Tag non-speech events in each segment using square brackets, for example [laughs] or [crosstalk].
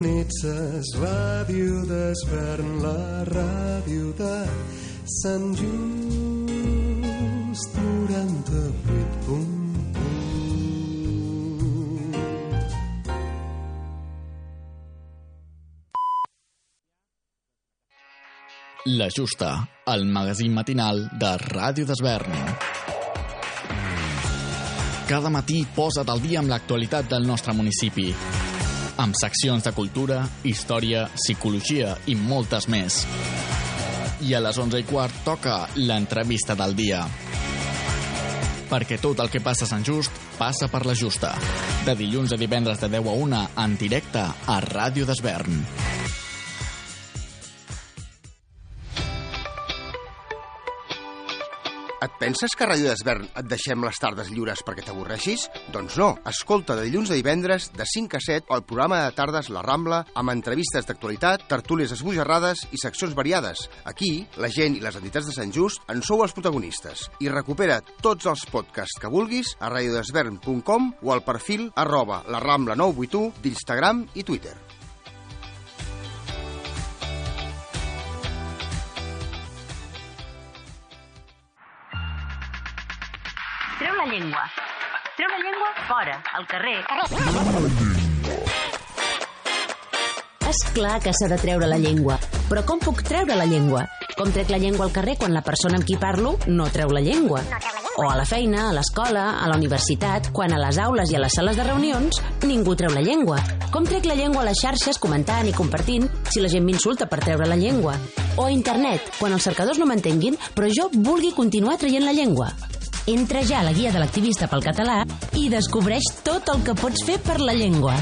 Sintonitzes Ràdio d'Esvern, la ràdio de Sant Just 98.1 La Justa, el magazín matinal de Ràdio d'Esvern. Cada matí posa't al dia amb l'actualitat del nostre municipi. Amb seccions de cultura, història, psicologia i moltes més. I a les 11 i quart toca l'entrevista del dia. Perquè tot el que passa a Sant Just passa per la Justa. De dilluns a divendres de 10 a 1 en directe a Ràdio d'Esvern. Et penses que a Ràdio d'Esvern et deixem les tardes lliures perquè t'avorreixis? Doncs no. Escolta de dilluns a divendres, de 5 a 7, el programa de tardes La Rambla, amb entrevistes d'actualitat, tertúlies esbojarrades i seccions variades. Aquí, la gent i les entitats de Sant Just en sou els protagonistes. I recupera tots els podcasts que vulguis a radiodesvern.com o al perfil arroba la Rambla 981 d'Instagram i Twitter. Treu la llengua. Treu la llengua fora, al carrer. És clar que s'ha de treure la llengua. Però com puc treure la llengua? Com trec la llengua al carrer quan la persona amb qui parlo no treu la llengua? O a la feina, a l'escola, a la universitat, quan a les aules i a les sales de reunions ningú treu la llengua. Com trec la llengua a les xarxes comentant i compartint si la gent m'insulta per treure la llengua? O a internet, quan els cercadors no m'entenguin però jo vulgui continuar traient la llengua. Entra ja a la guia de l'activista pel català i descobreix tot el que pots fer per la llengua.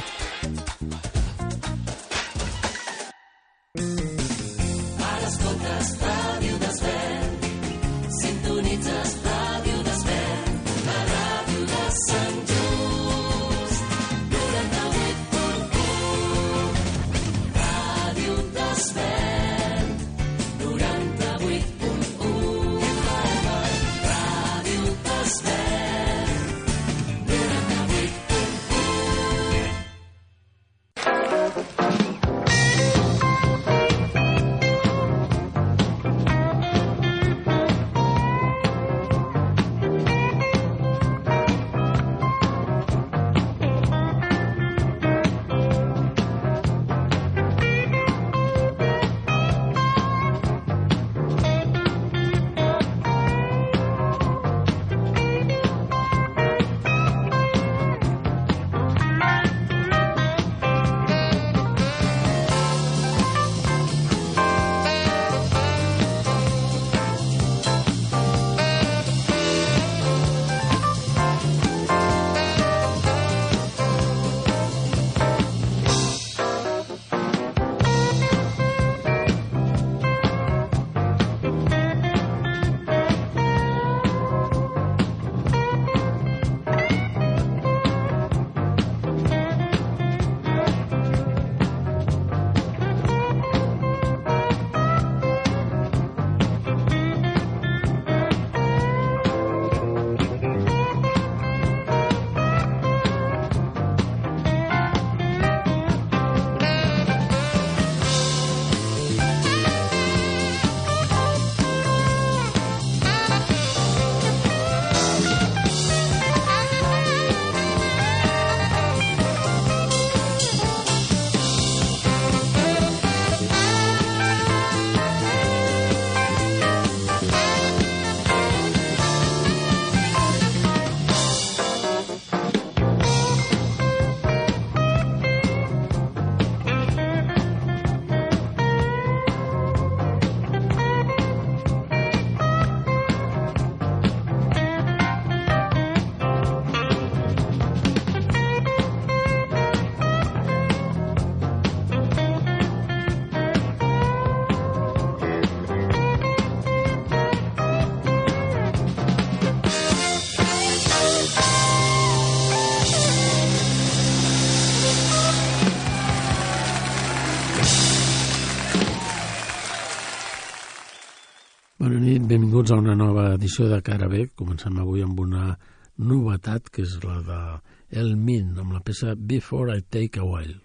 benvinguts a una nova edició de Cara B. Comencem avui amb una novetat, que és la de El Min, amb la peça Before I Take a While.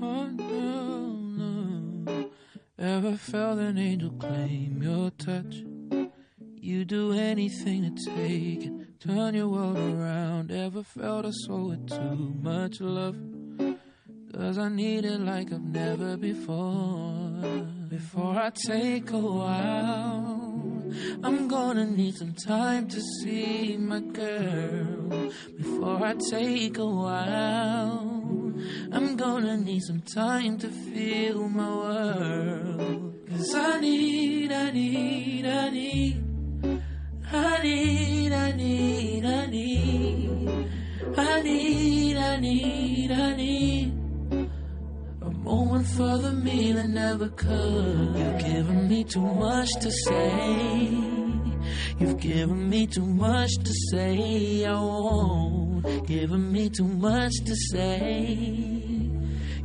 Oh, no, felt an angel claim your touch? You do anything to take it. Turn your world around. Ever felt a soul with too much love? Cause I need it like I've never before. Before I take a while, I'm gonna need some time to see my girl. Before I take a while, I'm gonna need some time to feel my world. Cause I need, I need, I need. I need, I need, I need, I need, I need, I need a moment for the me that never could. You've given me too much to say. You've given me too much to say. I won't. Given me too much to say.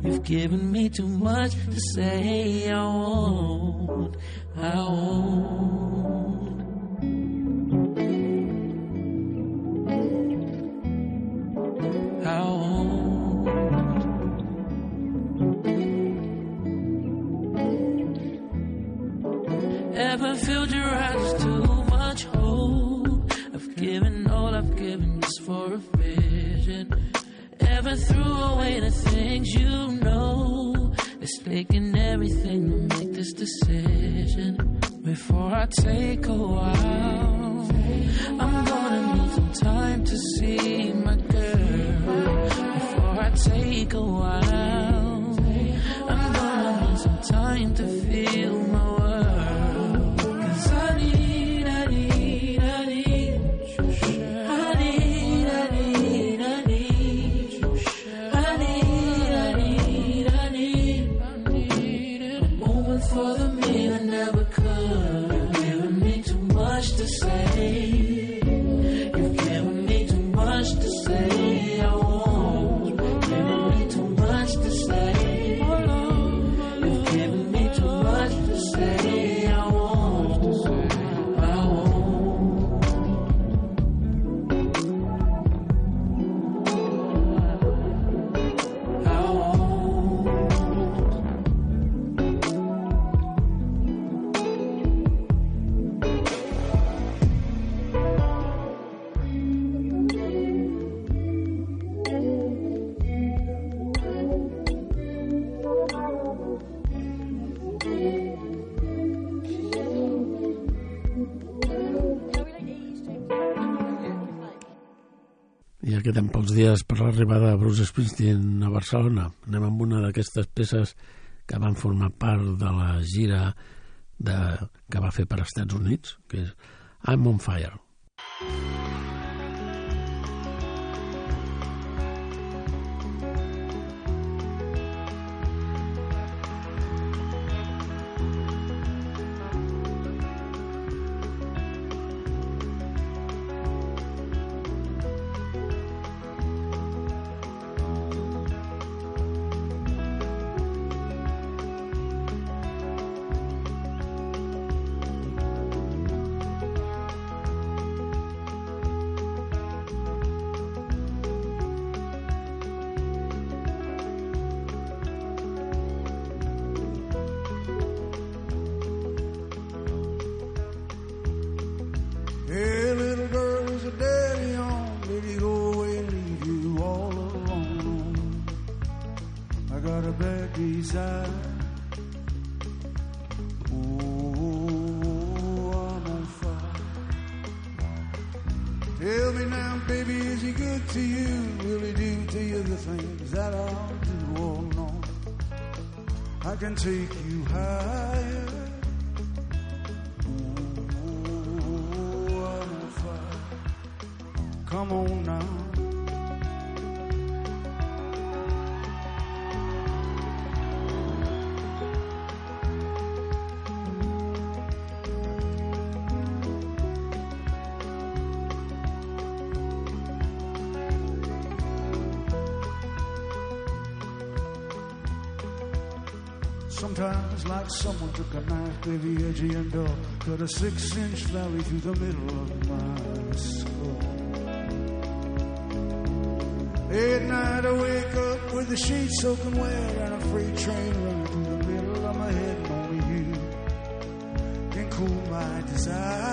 You've given me too much to say. I won't. I won't. Ever filled your eyes too much hope? I've given all I've given just for a vision. Ever threw away the things you know? It's taking everything to make this decision. Before I take a while, I'm gonna need some time to see my girl. Before I take a while, I'm gonna need some time to feel my queden pocs dies per l'arribada de Bruce Springsteen a Barcelona. Anem amb una d'aquestes peces que van formar part de la gira de, que va fer per Estats Units, que és I'm on Fire. Hey, Sometimes like someone took a knife, maybe edgy and dull, cut a six-inch valley through the middle of my skull. At night I wake up with the sheets soaking wet and a freight train running through the middle of my head, only you can cool my desire.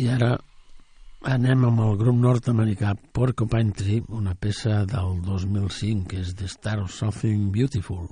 I ara anem amb el grup nord-americà Porcupine Tree, una peça del 2005 que és The Star of Something Beautiful.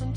listen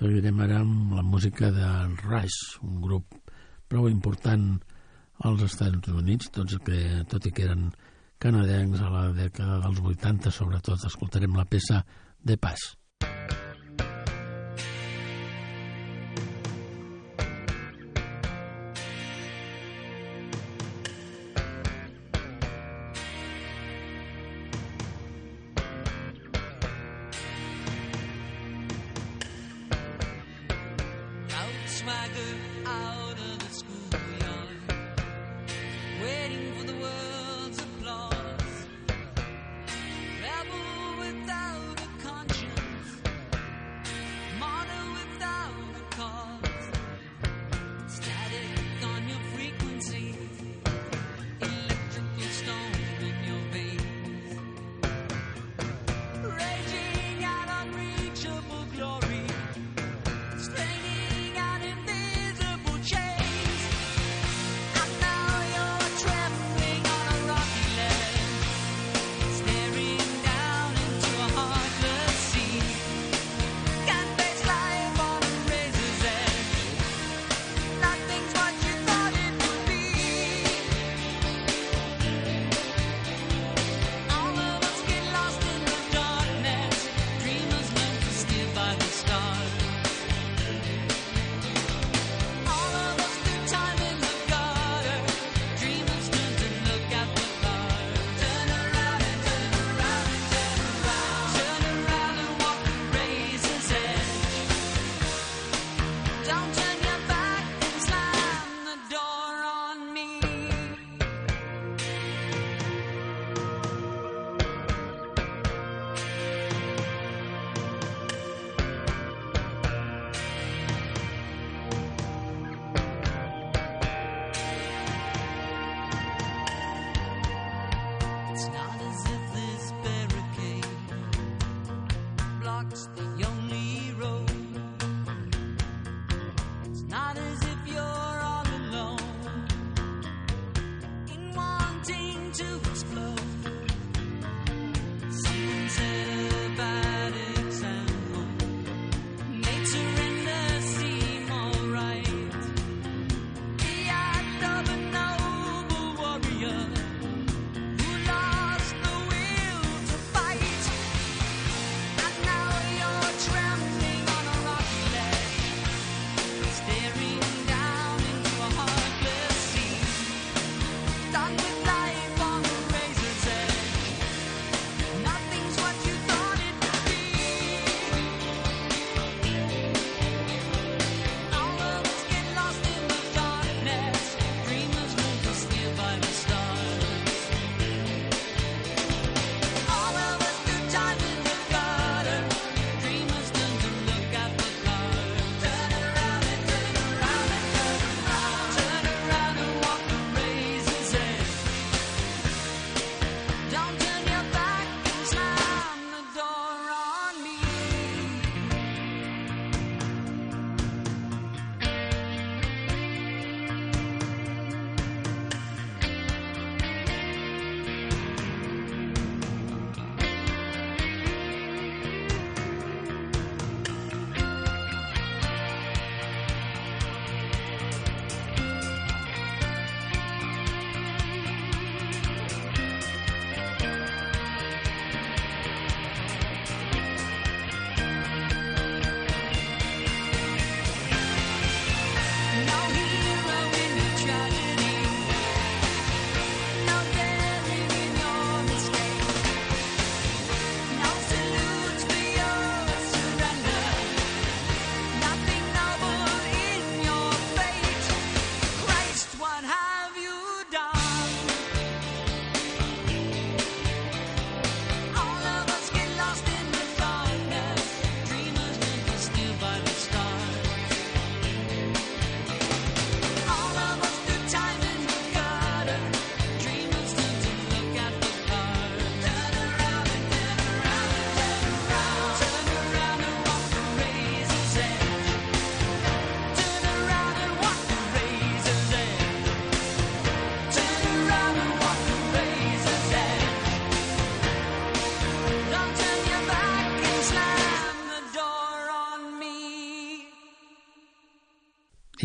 Seguirem ara amb la música de Rush, un grup prou important als Estats Units, tots que, tot i que eren canadencs a la dècada dels 80, sobretot. Escoltarem la peça de Pass.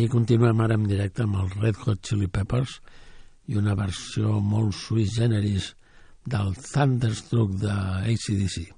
I continuem ara en directe amb els Red Hot Chili Peppers i una versió molt sui generis del Thunderstruck de ACDC.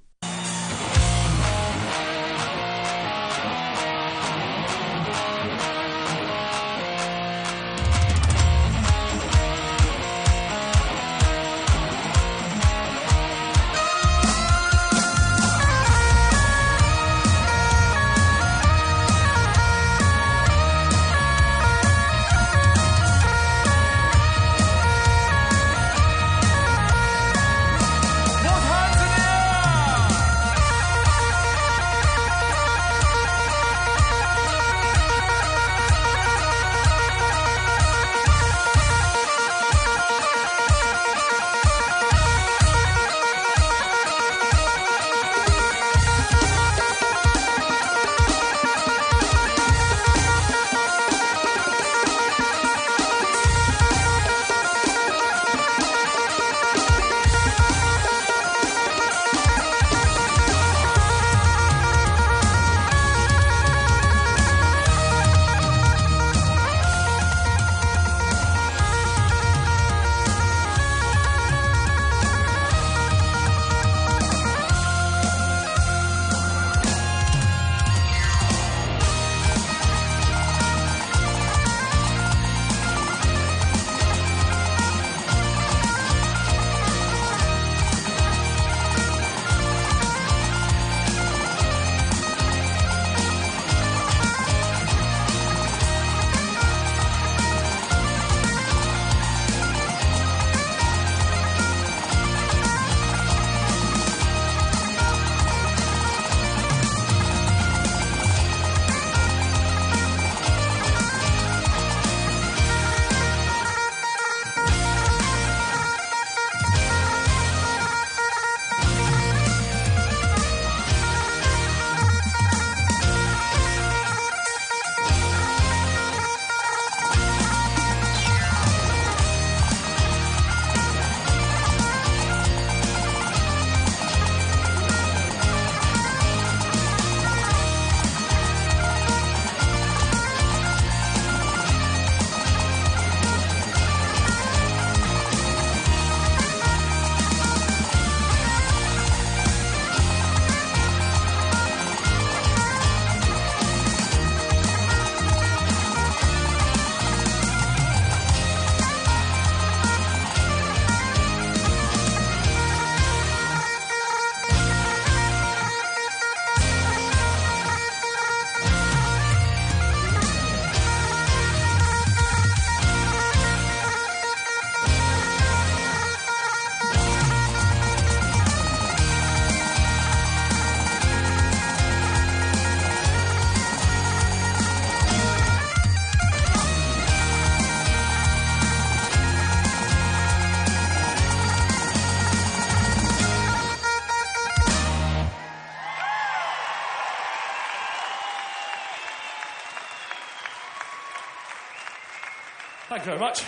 Thank you very much.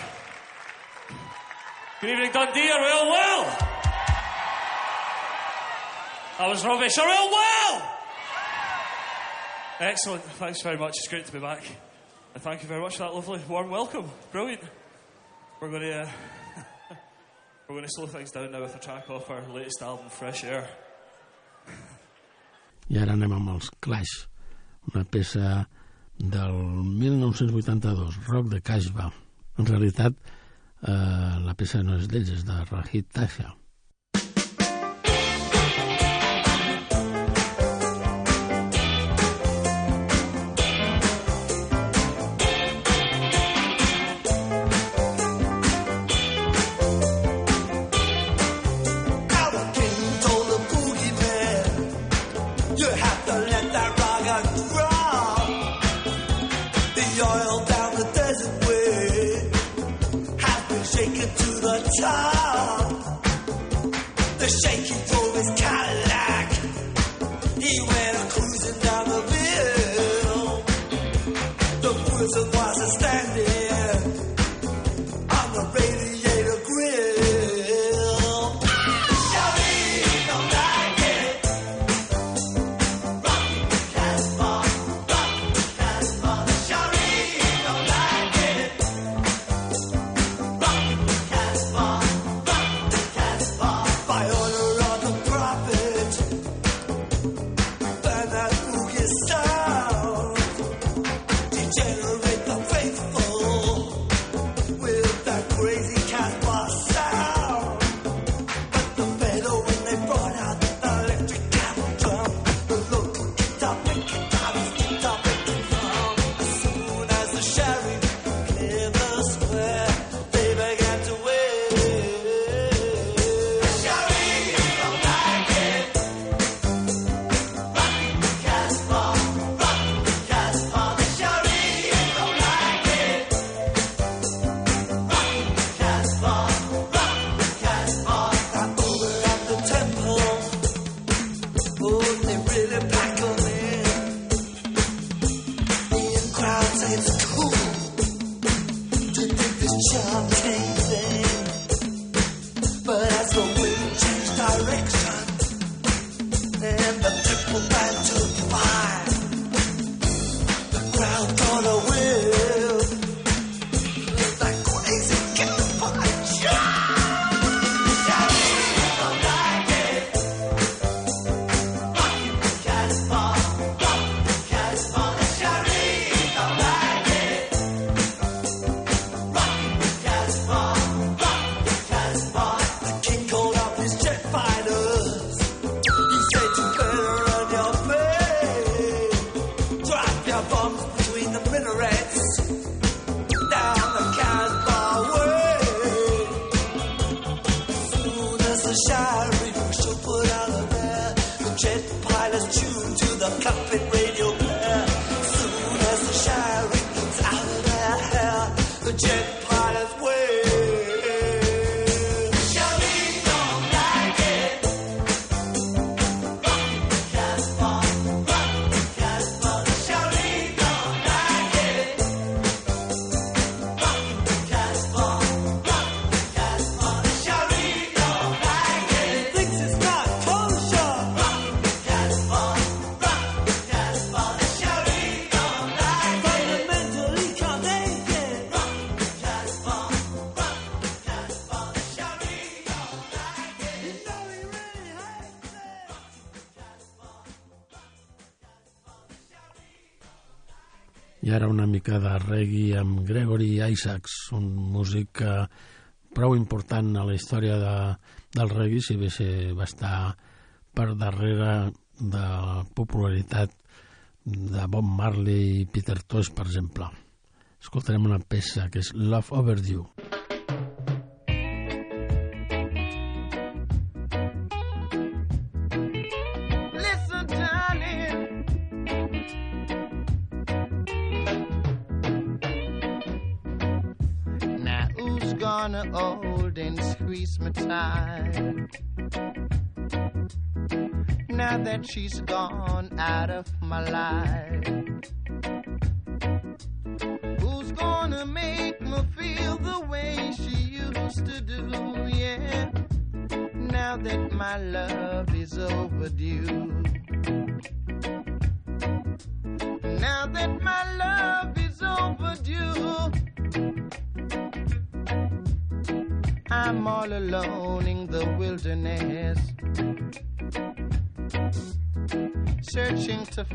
Good evening, Dundee. Are we all well? That was rubbish. Are we all well? Excellent. Thanks very much. It's great to be back. And thank you very much for that lovely warm welcome. Brilliant. We're going to uh, [laughs] we're going to slow things down now with a track off our latest album, Fresh Air. I ara anem amb els Clash, una peça del 1982, rock de Casbah. En realitat, eh, la peça no és d'ells, és de Rahid Tasha. i ara una mica de reggae amb Gregory Isaacs, un músic eh, prou important a la història de, del reggae, si bé si va estar per darrere de la popularitat de Bob Marley i Peter Tosh, per exemple. Escoltarem una peça que és Love Overdue. time she's gone out of my life. Who's gonna make me feel the way she used to do? Yeah, now that my love is overdue.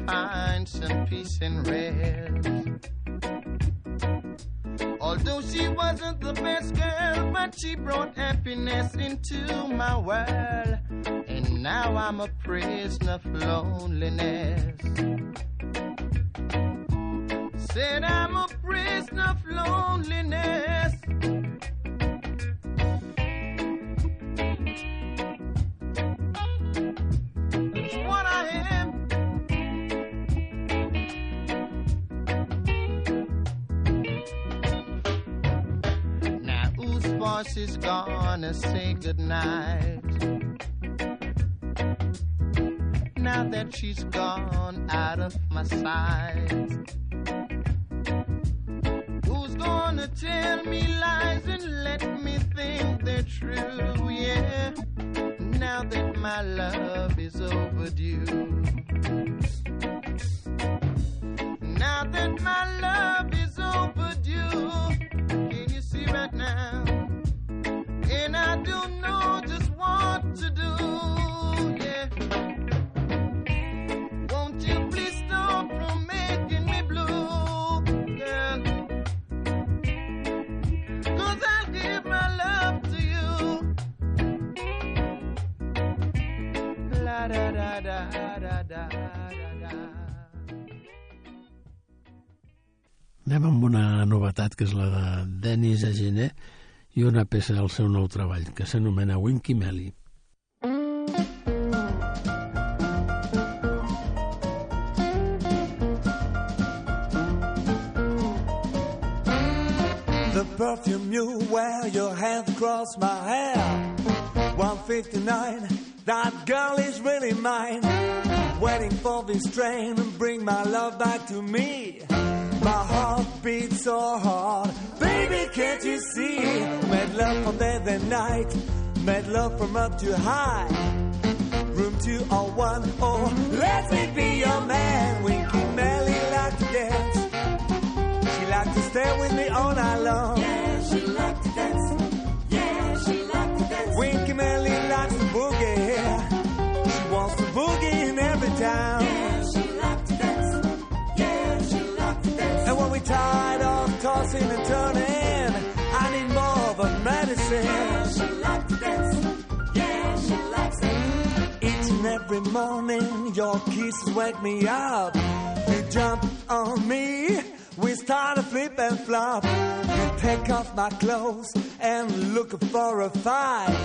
find some peace and rest. Although she wasn't the best girl, but she brought happiness into my world. And now I'm a prisoner of loneliness. Said I'm a prisoner of loneliness. she's gonna say goodnight. Now that she's gone out of my sight, who's gonna tell me lies and let me think they're true? Yeah, now that my love is overdue. Now that my love is overdue know just what to do. Yeah. Won't you please stop from making me blue, girl? Cause I'll give my love to you. La da da da da da da. Anem amb una novetat que és la de Denis Agener, i una peça del seu nou treball que s'anomena Winky Melly. The perfume you wear, your hands across my hair. 159, that girl is really mine. Waiting for this train and bring my love back to me. My heart beats so hard, baby, can't you see? Made love from day and night, made love from up to high. Room 201, oh, let me be your man. Winky Melly like to dance. She like to stay with me all night long. Yeah, she like to dance. Yeah, she like to dance. Winky Melly boogie in every town. Yeah, she like to dance. Yeah, she like to dance. And when we tired of tossing and turning, I need more of a medicine. Yeah, she like to dance. Yeah, she likes it. Each and every morning, your kisses wake me up. You jump on me, we start to flip and flop. You take off my clothes and look for a fight.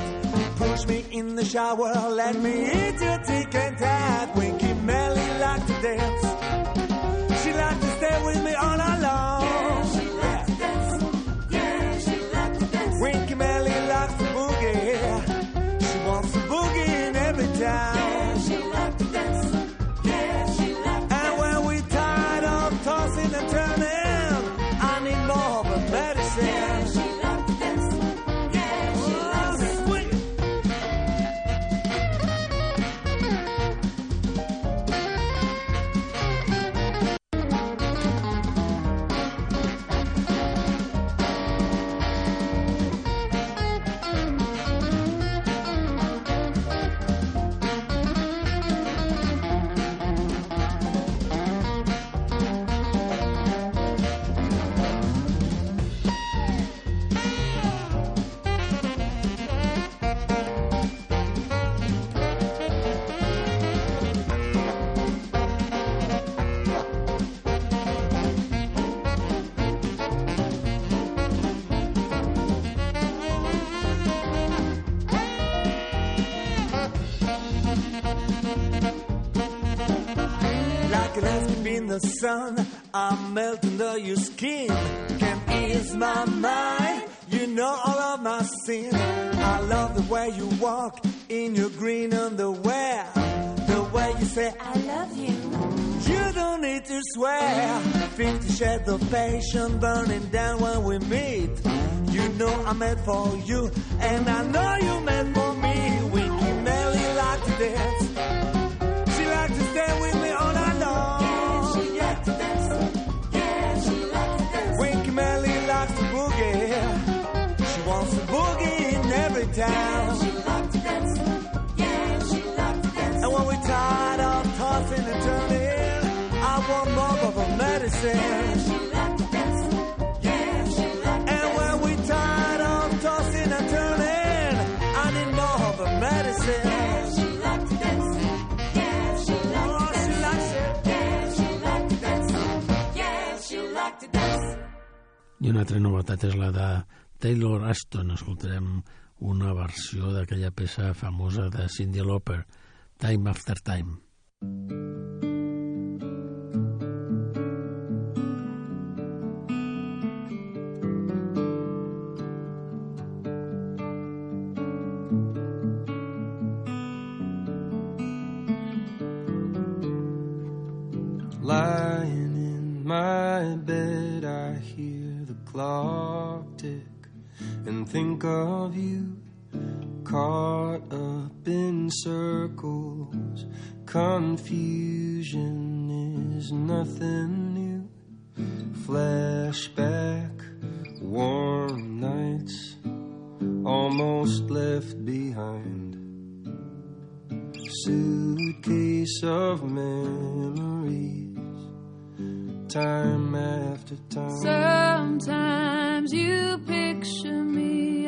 Push me in the shower, let me eat your tick and tack. Winky Melly like to dance. I'm under your skin. Can ease my mind, you know all of my sin. I love the way you walk in your green underwear. The way you say, I love you. You don't need to swear. Fifty shades of passion burning down when we meet. You know I'm meant for you, and I know you're meant for me. Winky Melly like to dance. I una altra novetat és la de Taylor Aston. Escoltarem una versió d'aquella peça famosa de Cyndi Lauper, Time After Time. Lying think of you caught up in circles. Confusion is nothing new. Flashback, warm nights almost left behind. Suitcase of memories, time after time. Sometimes you picture me,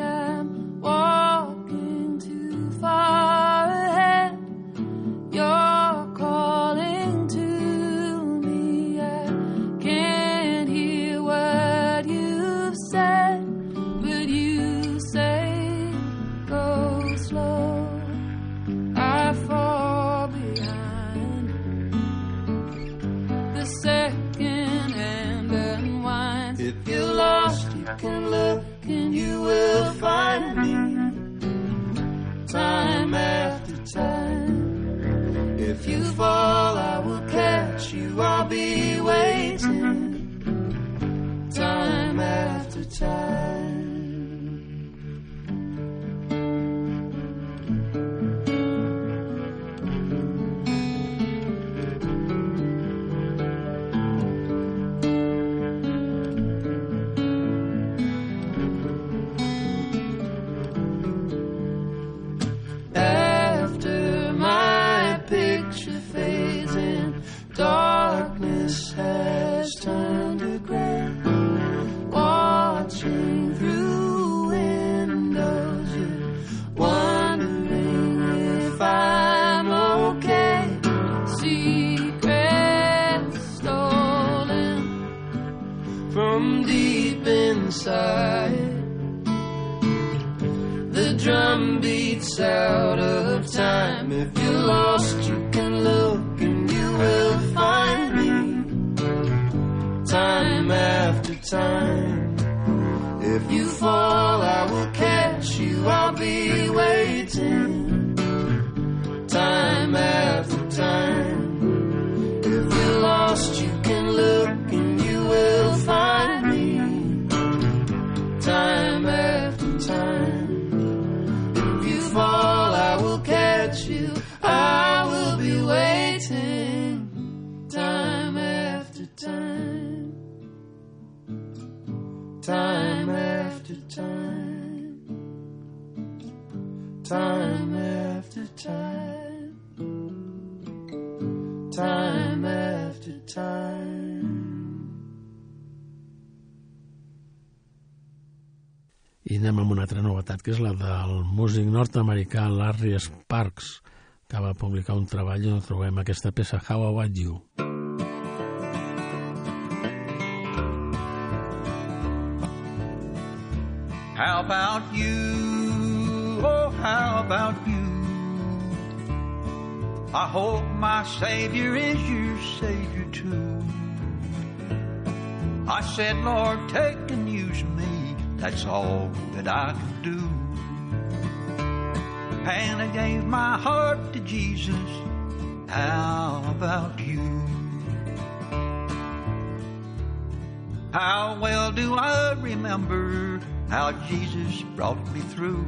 que és la del músic nord-americà Larry Sparks, que va publicar un treball on trobem aquesta peça How About You. How about you? Oh, how about you? I hope my Savior is your Savior too. I said, Lord, take and use me. That's all that I can do. And I gave my heart to Jesus. How about you? How well do I remember how Jesus brought me through?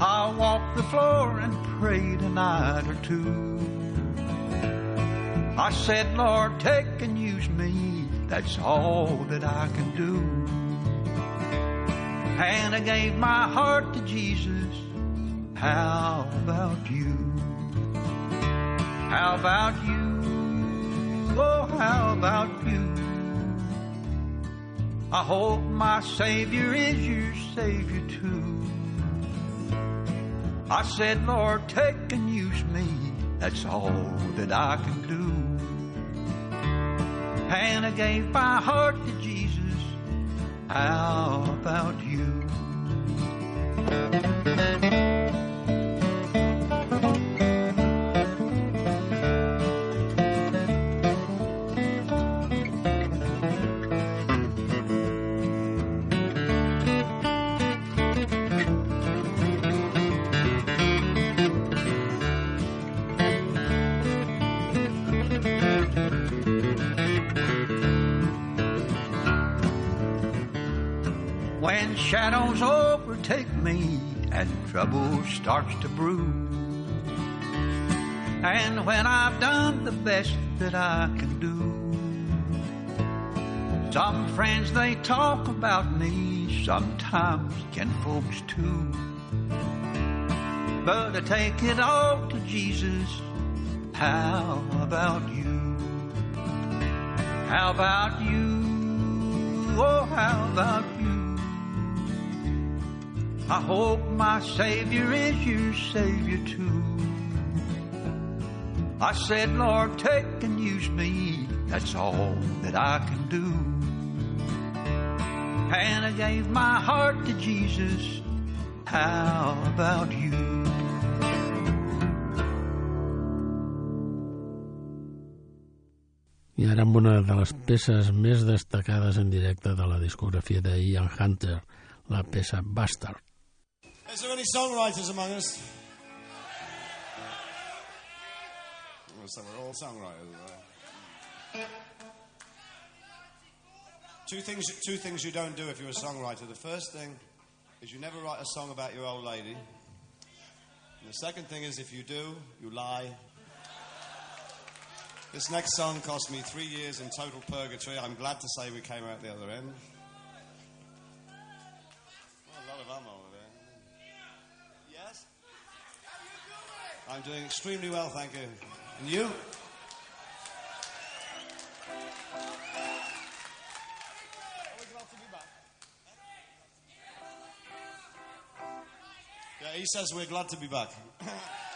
I walked the floor and prayed a night or two. I said, Lord, take and use me. That's all that I can do. And I gave my heart to Jesus. How about you? How about you? Oh, how about you? I hope my Savior is your Savior too. I said, Lord, take and use me. That's all that I can do. And I gave my heart to Jesus. How about you? Shadows overtake me and trouble starts to brew. And when I've done the best that I can do. Some friends they talk about me, sometimes kin folks too. But I take it all to Jesus. How about you? How about you? Oh, how about you? I hope my Savior is your Savior too. I said, Lord, take and use me. That's all that I can do. And I gave my heart to Jesus. How about you? I ara amb una de les peces més destacades en directe de la discografia de Ian Hunter, la peça Bastard. Is there any songwriters among us? So we're all songwriters. Right? Two things, two things you don't do if you're a songwriter. The first thing is you never write a song about your old lady. And the second thing is if you do, you lie. This next song cost me three years in total purgatory. I'm glad to say we came out the other end. I'm doing extremely well, thank you. And you? Yeah, he says we're glad to be back. [laughs]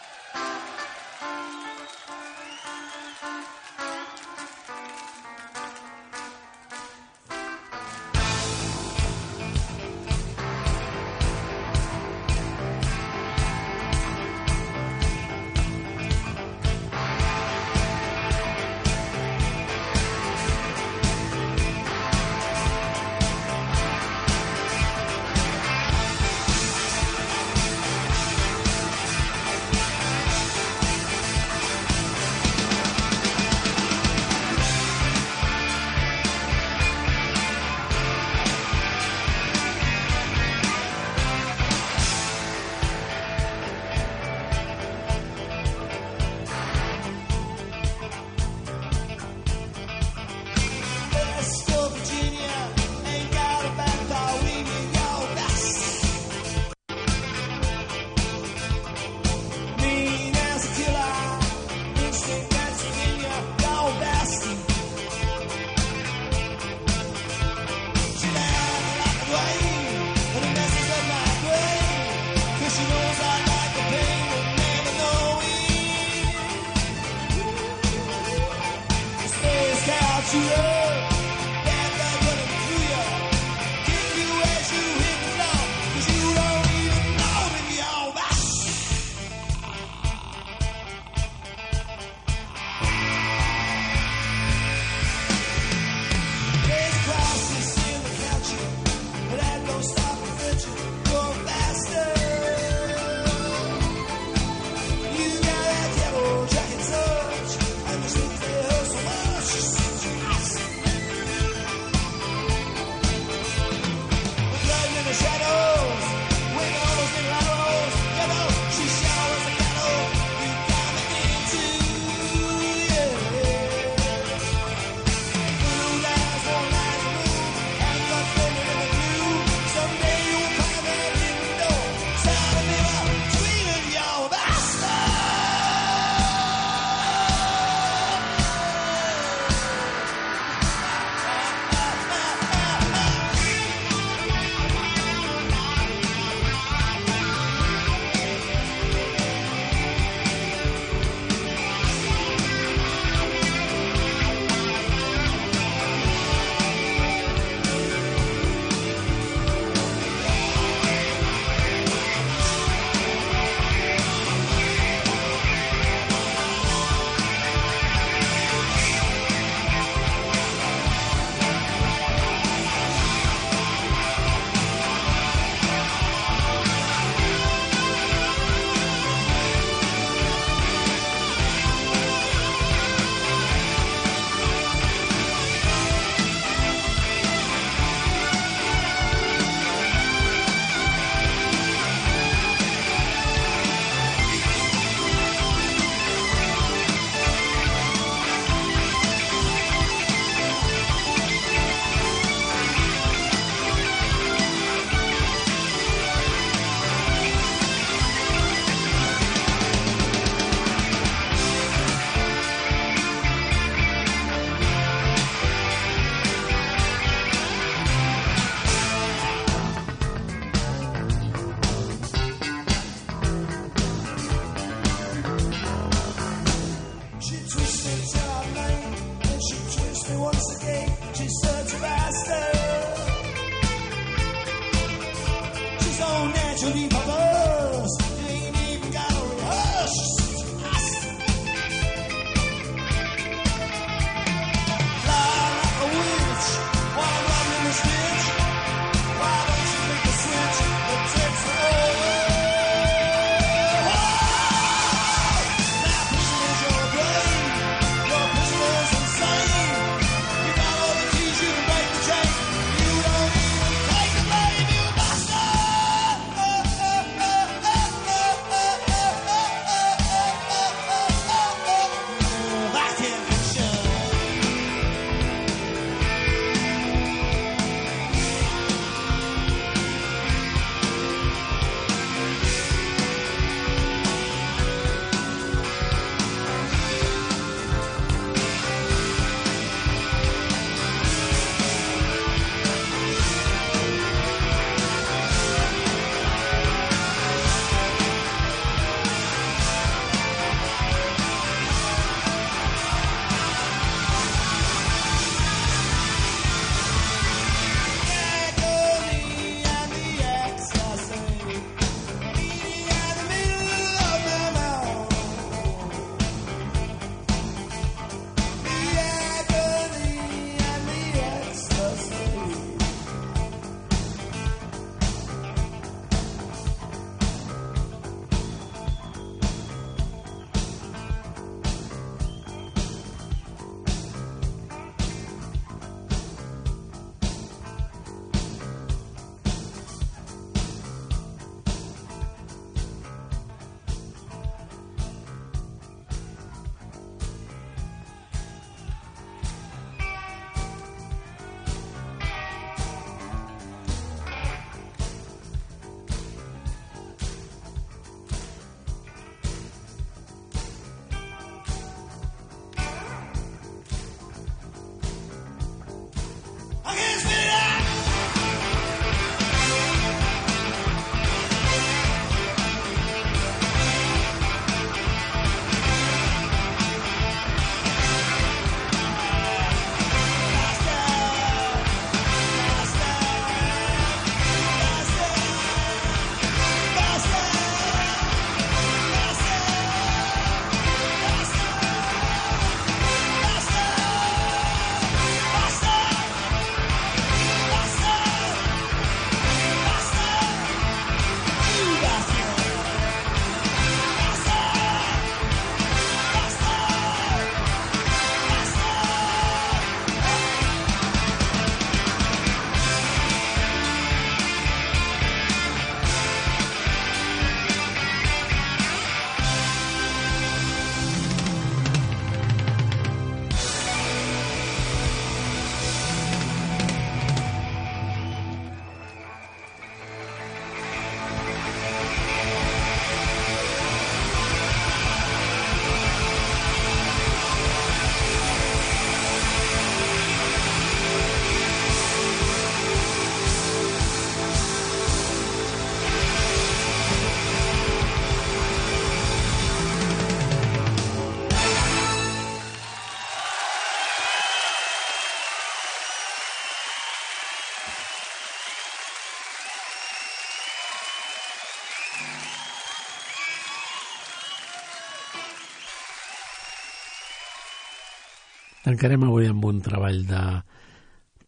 Tancarem avui amb un treball de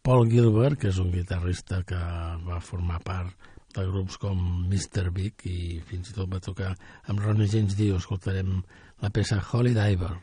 Paul Gilbert, que és un guitarrista que va formar part de grups com Mr. Big i fins i tot va tocar amb Ronnie James Dio. Escoltarem la peça Holy Diver.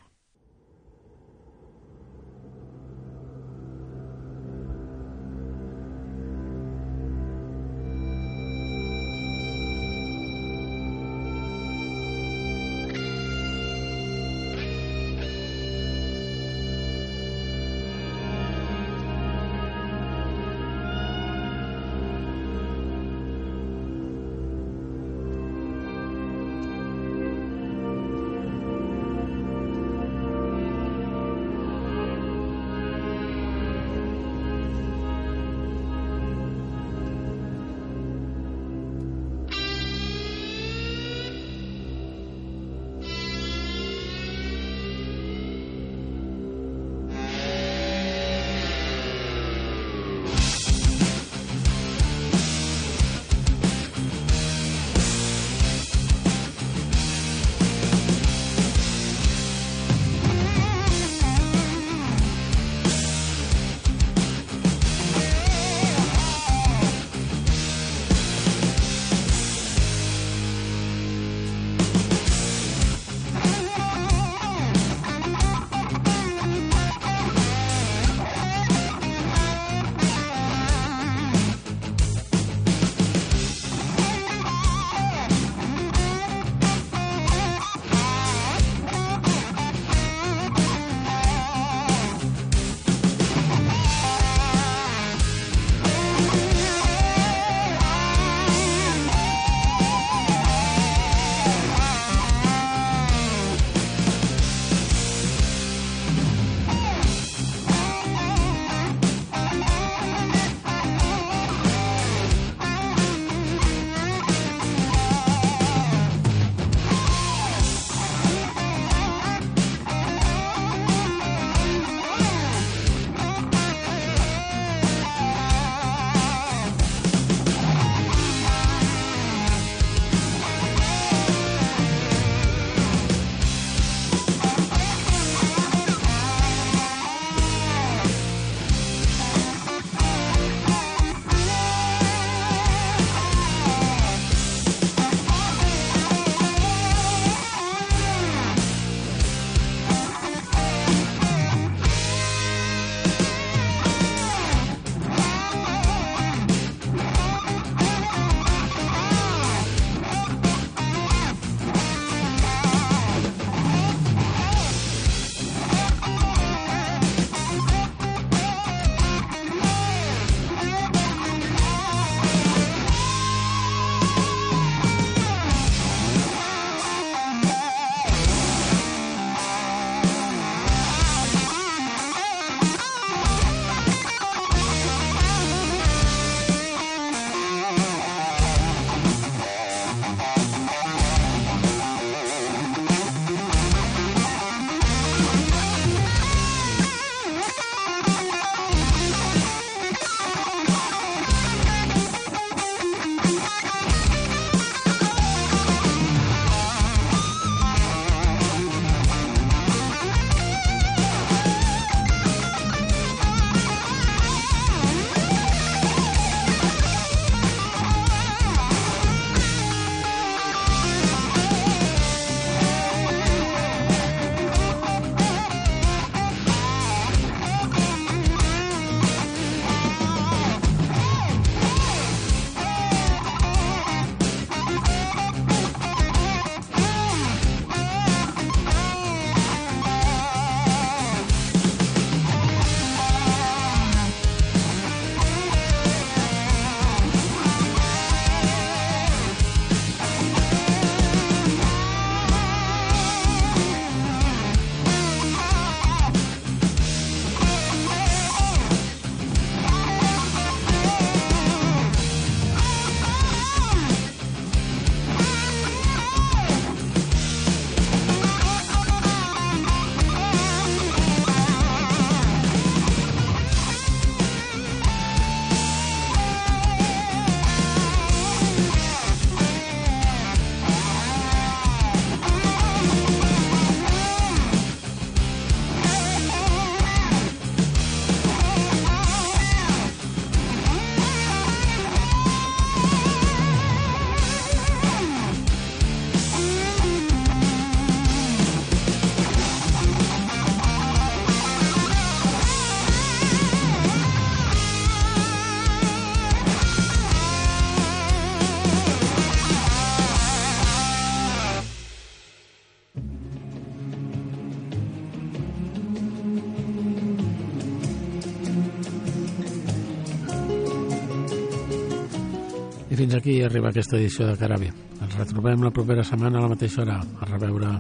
Aquí arriba aquesta edició de Carabi. Ens retrobem la propera setmana a la mateixa hora. A reveure.